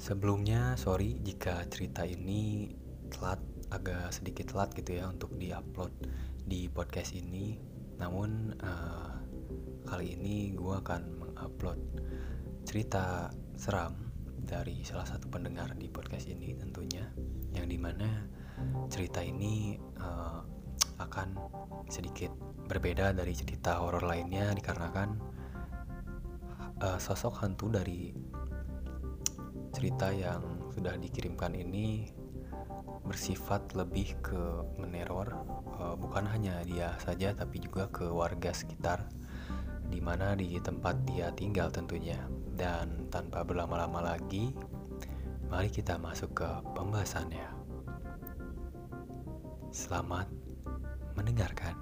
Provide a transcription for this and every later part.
Sebelumnya, sorry jika cerita ini telat, agak sedikit telat gitu ya untuk diupload di podcast ini. Namun uh, kali ini gue akan mengupload cerita seram dari salah satu pendengar di podcast ini tentunya, yang di mana cerita ini uh, akan sedikit berbeda dari cerita horor lainnya dikarenakan uh, sosok hantu dari cerita yang sudah dikirimkan ini bersifat lebih ke meneror uh, bukan hanya dia saja tapi juga ke warga sekitar di mana di tempat dia tinggal tentunya. Dan tanpa berlama-lama lagi mari kita masuk ke pembahasannya. Selamat mendengarkan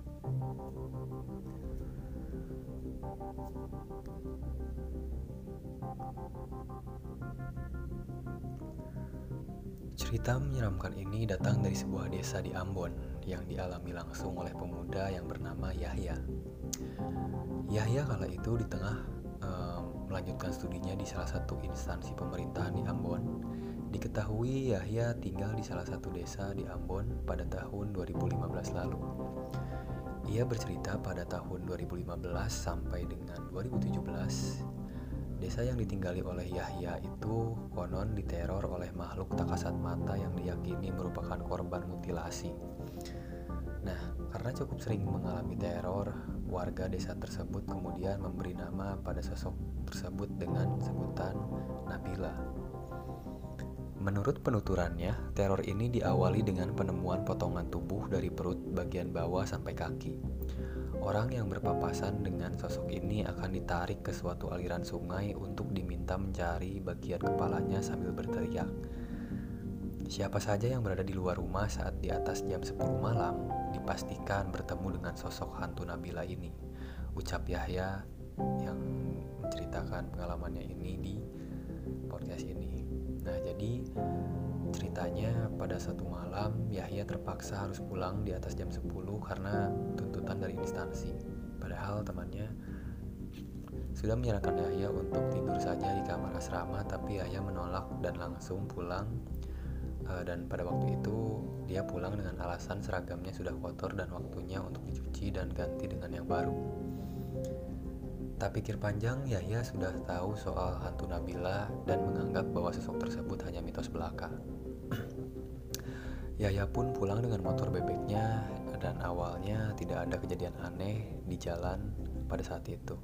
Cerita menyeramkan ini datang dari sebuah desa di Ambon yang dialami langsung oleh pemuda yang bernama Yahya. Yahya kala itu di tengah um, melanjutkan studinya di salah satu instansi pemerintahan di Ambon. Diketahui Yahya tinggal di salah satu desa di Ambon pada tahun 2015 lalu. Ia bercerita pada tahun 2015 sampai dengan 2017 Desa yang ditinggali oleh Yahya itu konon diteror oleh makhluk tak kasat mata yang diyakini merupakan korban mutilasi. Nah, karena cukup sering mengalami teror, warga desa tersebut kemudian memberi nama pada sosok tersebut dengan sebutan Nabila. Menurut penuturannya, teror ini diawali dengan penemuan potongan tubuh dari perut bagian bawah sampai kaki. Orang yang berpapasan dengan sosok ini akan ditarik ke suatu aliran sungai untuk diminta mencari bagian kepalanya sambil berteriak. Siapa saja yang berada di luar rumah saat di atas jam 10 malam dipastikan bertemu dengan sosok hantu Nabila ini. Ucap Yahya yang menceritakan pengalamannya ini di podcast ini. Nah, jadi Ceritanya pada satu malam Yahya terpaksa harus pulang di atas jam 10 karena tuntutan dari instansi. Padahal temannya sudah menyarankan Yahya untuk tidur saja di kamar asrama tapi Yahya menolak dan langsung pulang eh, dan pada waktu itu dia pulang dengan alasan seragamnya sudah kotor dan waktunya untuk dicuci dan ganti dengan yang baru. Tak pikir panjang, Yahya sudah tahu soal hantu Nabila dan menganggap bahwa sosok tersebut hanya mitos belaka. Yaya pun pulang dengan motor bebeknya dan awalnya tidak ada kejadian aneh di jalan pada saat itu.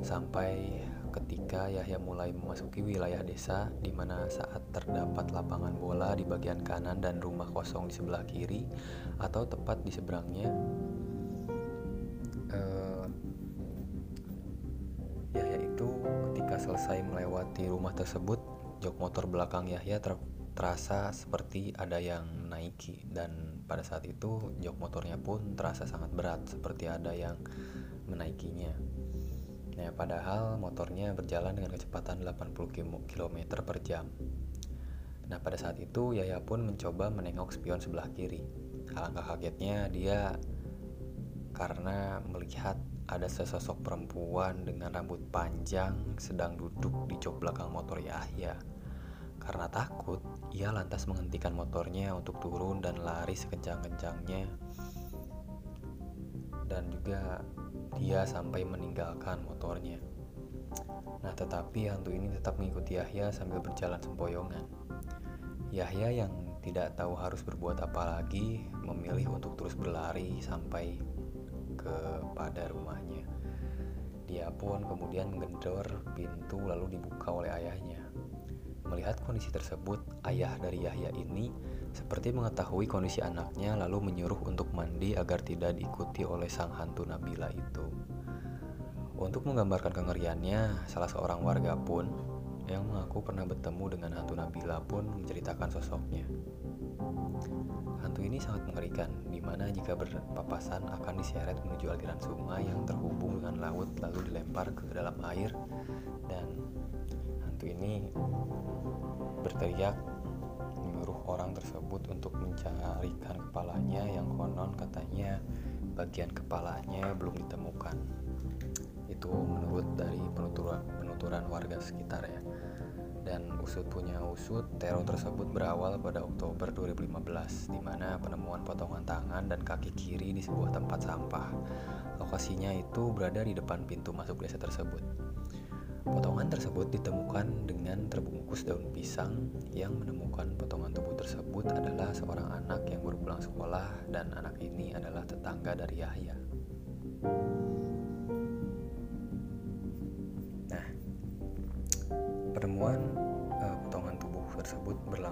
Sampai ketika Yahya mulai memasuki wilayah desa di mana saat terdapat lapangan bola di bagian kanan dan rumah kosong di sebelah kiri atau tepat di seberangnya selesai melewati rumah tersebut jok motor belakang Yahya ter terasa seperti ada yang naiki dan pada saat itu jok motornya pun terasa sangat berat seperti ada yang menaikinya. Nah, padahal motornya berjalan dengan kecepatan 80 km per jam. Nah, pada saat itu Yaya pun mencoba menengok spion sebelah kiri. Alangkah kagetnya dia karena melihat ada sesosok perempuan dengan rambut panjang sedang duduk di jok belakang motor Yahya. Karena takut, ia lantas menghentikan motornya untuk turun dan lari sekencang-kencangnya. Dan juga dia sampai meninggalkan motornya. Nah, tetapi hantu ini tetap mengikuti Yahya sambil berjalan sempoyongan. Yahya yang tidak tahu harus berbuat apa lagi, memilih untuk terus berlari sampai kepada rumahnya. Dia pun kemudian menggedor pintu lalu dibuka oleh ayahnya. Melihat kondisi tersebut, ayah dari Yahya ini seperti mengetahui kondisi anaknya lalu menyuruh untuk mandi agar tidak diikuti oleh sang hantu Nabila itu. Untuk menggambarkan kengeriannya, salah seorang warga pun yang mengaku pernah bertemu dengan hantu Nabila pun menceritakan sosoknya. Hantu ini sangat mengerikan, di mana jika berpapasan akan diseret menuju aliran sungai yang terhubung dengan laut lalu dilempar ke dalam air dan hantu ini berteriak menyuruh orang tersebut untuk mencarikan kepalanya yang konon katanya bagian kepalanya belum ditemukan itu menurut dari penuturan penuturan warga sekitar ya dan usut punya usut, teror tersebut berawal pada Oktober 2015, di mana penemuan potongan tangan dan kaki kiri di sebuah tempat sampah. Lokasinya itu berada di depan pintu masuk desa tersebut. Potongan tersebut ditemukan dengan terbungkus daun pisang. Yang menemukan potongan tubuh tersebut adalah seorang anak yang baru pulang sekolah, dan anak ini adalah tetangga dari Yahya.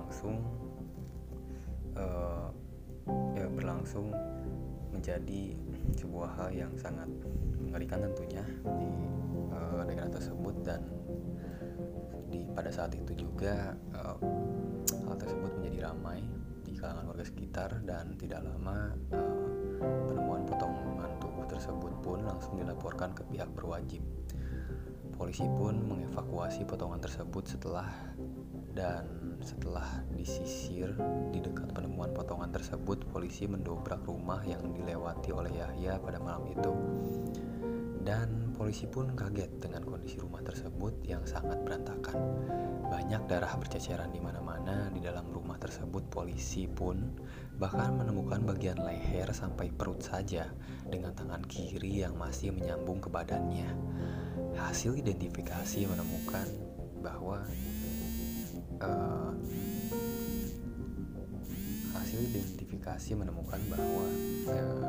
Berlangsung uh, ya berlangsung menjadi sebuah hal yang sangat mengerikan tentunya di uh, daerah tersebut dan di pada saat itu juga uh, hal tersebut menjadi ramai di kalangan warga sekitar dan tidak lama uh, penemuan potongan tubuh tersebut pun langsung dilaporkan ke pihak berwajib. Polisi pun mengevakuasi potongan tersebut setelah dan setelah disisir di dekat penemuan potongan tersebut, polisi mendobrak rumah yang dilewati oleh Yahya pada malam itu. Dan polisi pun kaget dengan kondisi rumah tersebut yang sangat berantakan. Banyak darah berceceran di mana-mana di dalam rumah tersebut. Polisi pun bahkan menemukan bagian leher sampai perut saja dengan tangan kiri yang masih menyambung ke badannya hasil identifikasi menemukan bahwa identifikasi menemukan bahwa uh,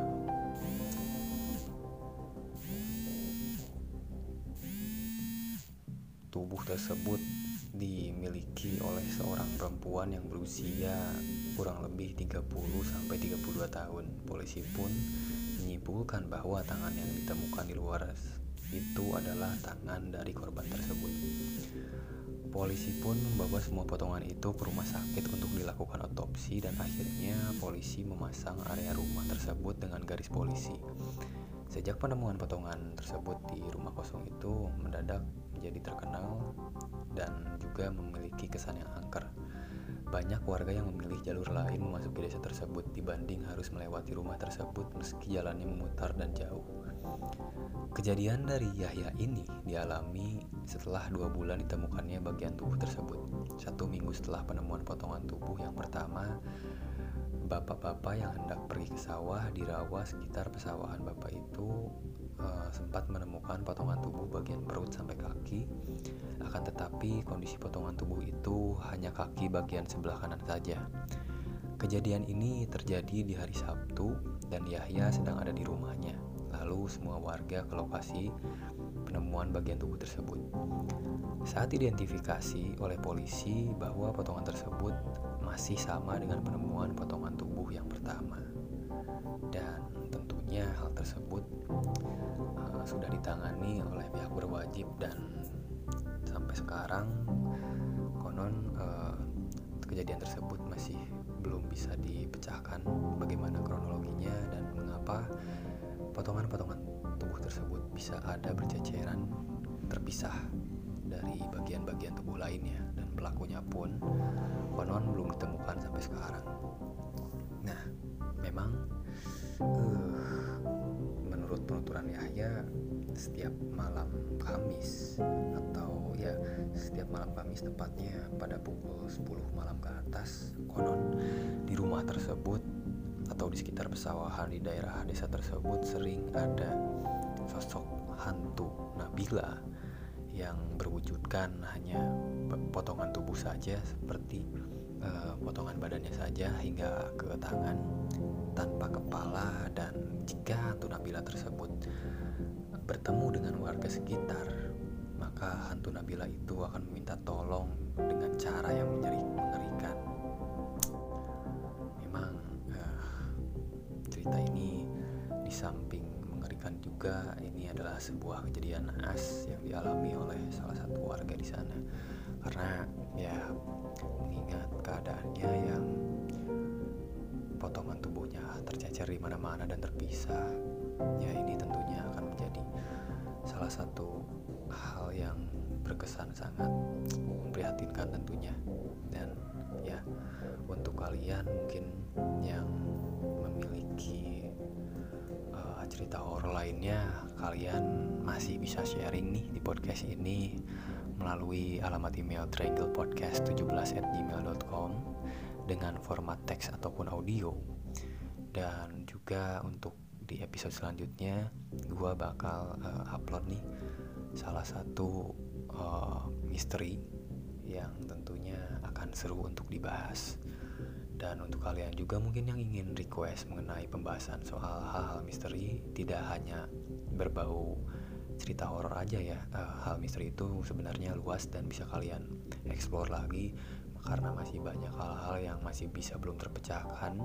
tubuh tersebut dimiliki oleh seorang perempuan yang berusia kurang lebih 30 sampai 32 tahun. Polisi pun menyimpulkan bahwa tangan yang ditemukan di luar itu adalah tangan dari korban tersebut. Polisi pun membawa semua potongan itu ke rumah sakit untuk dilakukan otopsi dan akhirnya polisi memasang area rumah tersebut dengan garis polisi. Sejak penemuan potongan tersebut di rumah kosong itu mendadak menjadi terkenal dan juga memiliki kesan yang angker. Banyak warga yang memilih jalur lain memasuki desa tersebut dibanding harus melewati rumah tersebut meski jalannya memutar dan jauh. Kejadian dari Yahya ini dialami setelah dua bulan ditemukannya bagian tubuh tersebut. Satu minggu setelah penemuan potongan tubuh yang pertama, bapak-bapak yang hendak pergi ke sawah di rawa sekitar pesawahan bapak itu uh, sempat menemukan potongan tubuh bagian perut sampai kaki. Akan tetapi kondisi potongan tubuh itu hanya kaki bagian sebelah kanan saja. Kejadian ini terjadi di hari Sabtu dan Yahya sedang ada di rumahnya. Lalu semua warga ke lokasi penemuan bagian tubuh tersebut. Saat identifikasi oleh polisi bahwa potongan tersebut masih sama dengan penemuan potongan tubuh yang pertama. Dan tentunya hal tersebut uh, sudah ditangani oleh pihak berwajib dan sampai sekarang konon uh, kejadian tersebut masih belum bisa dipecahkan bagaimana kronologinya dan mengapa potongan-potongan tubuh tersebut bisa ada berceceran terpisah dari bagian-bagian tubuh lainnya dan pelakunya pun konon belum ditemukan sampai sekarang. Nah, memang uh, menurut penuturan Yahya setiap malam Kamis atau ya setiap malam Kamis tepatnya pada pukul 10 malam ke atas konon di rumah tersebut atau di sekitar pesawahan di daerah desa tersebut sering ada sosok hantu Nabila yang berwujudkan hanya potongan tubuh saja seperti uh, potongan badannya saja hingga ke tangan tanpa kepala dan jika hantu Nabila tersebut bertemu dengan warga sekitar maka hantu Nabila itu akan meminta tolong dengan cara yang mengerikan juga ini adalah sebuah kejadian naas yang dialami oleh salah satu warga di sana. Karena ya mengingat keadaannya yang potongan tubuhnya tercecer di mana-mana dan terpisah ya ini tentunya akan menjadi salah satu hal yang berkesan sangat memprihatinkan tentunya. Dan ya untuk kalian mungkin yang memiliki cerita horor lainnya kalian masih bisa sharing nih di podcast ini melalui alamat email trianglepodcast17@gmail.com dengan format teks ataupun audio. Dan juga untuk di episode selanjutnya, gue bakal uh, upload nih salah satu uh, misteri yang tentunya akan seru untuk dibahas. Dan untuk kalian juga mungkin yang ingin request mengenai pembahasan soal hal-hal misteri tidak hanya berbau cerita horor aja ya. Uh, hal misteri itu sebenarnya luas dan bisa kalian explore lagi karena masih banyak hal-hal yang masih bisa belum terpecahkan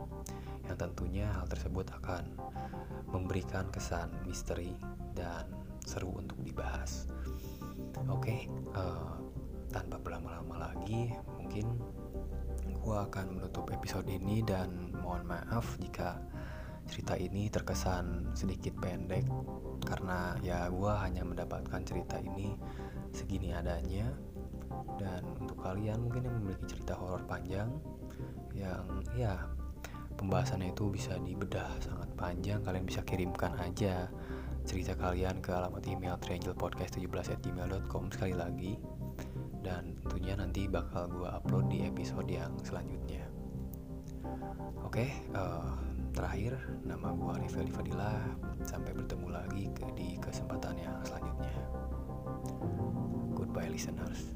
yang tentunya hal tersebut akan memberikan kesan misteri dan seru untuk dibahas. Oke, okay, uh, eh, tanpa berlama-lama lagi, mungkin gue akan menutup episode ini dan mohon maaf jika cerita ini terkesan sedikit pendek. Karena ya gue hanya mendapatkan cerita ini segini adanya. Dan untuk kalian mungkin yang memiliki cerita horor panjang yang ya pembahasannya itu bisa dibedah sangat panjang kalian bisa kirimkan aja cerita kalian ke alamat email trianglepodcast17@gmail.com sekali lagi dan tentunya nanti bakal gue upload di episode yang selanjutnya. Oke, uh, terakhir nama gue Rifel Fadila. Sampai bertemu lagi di kesempatan yang selanjutnya. Goodbye listeners.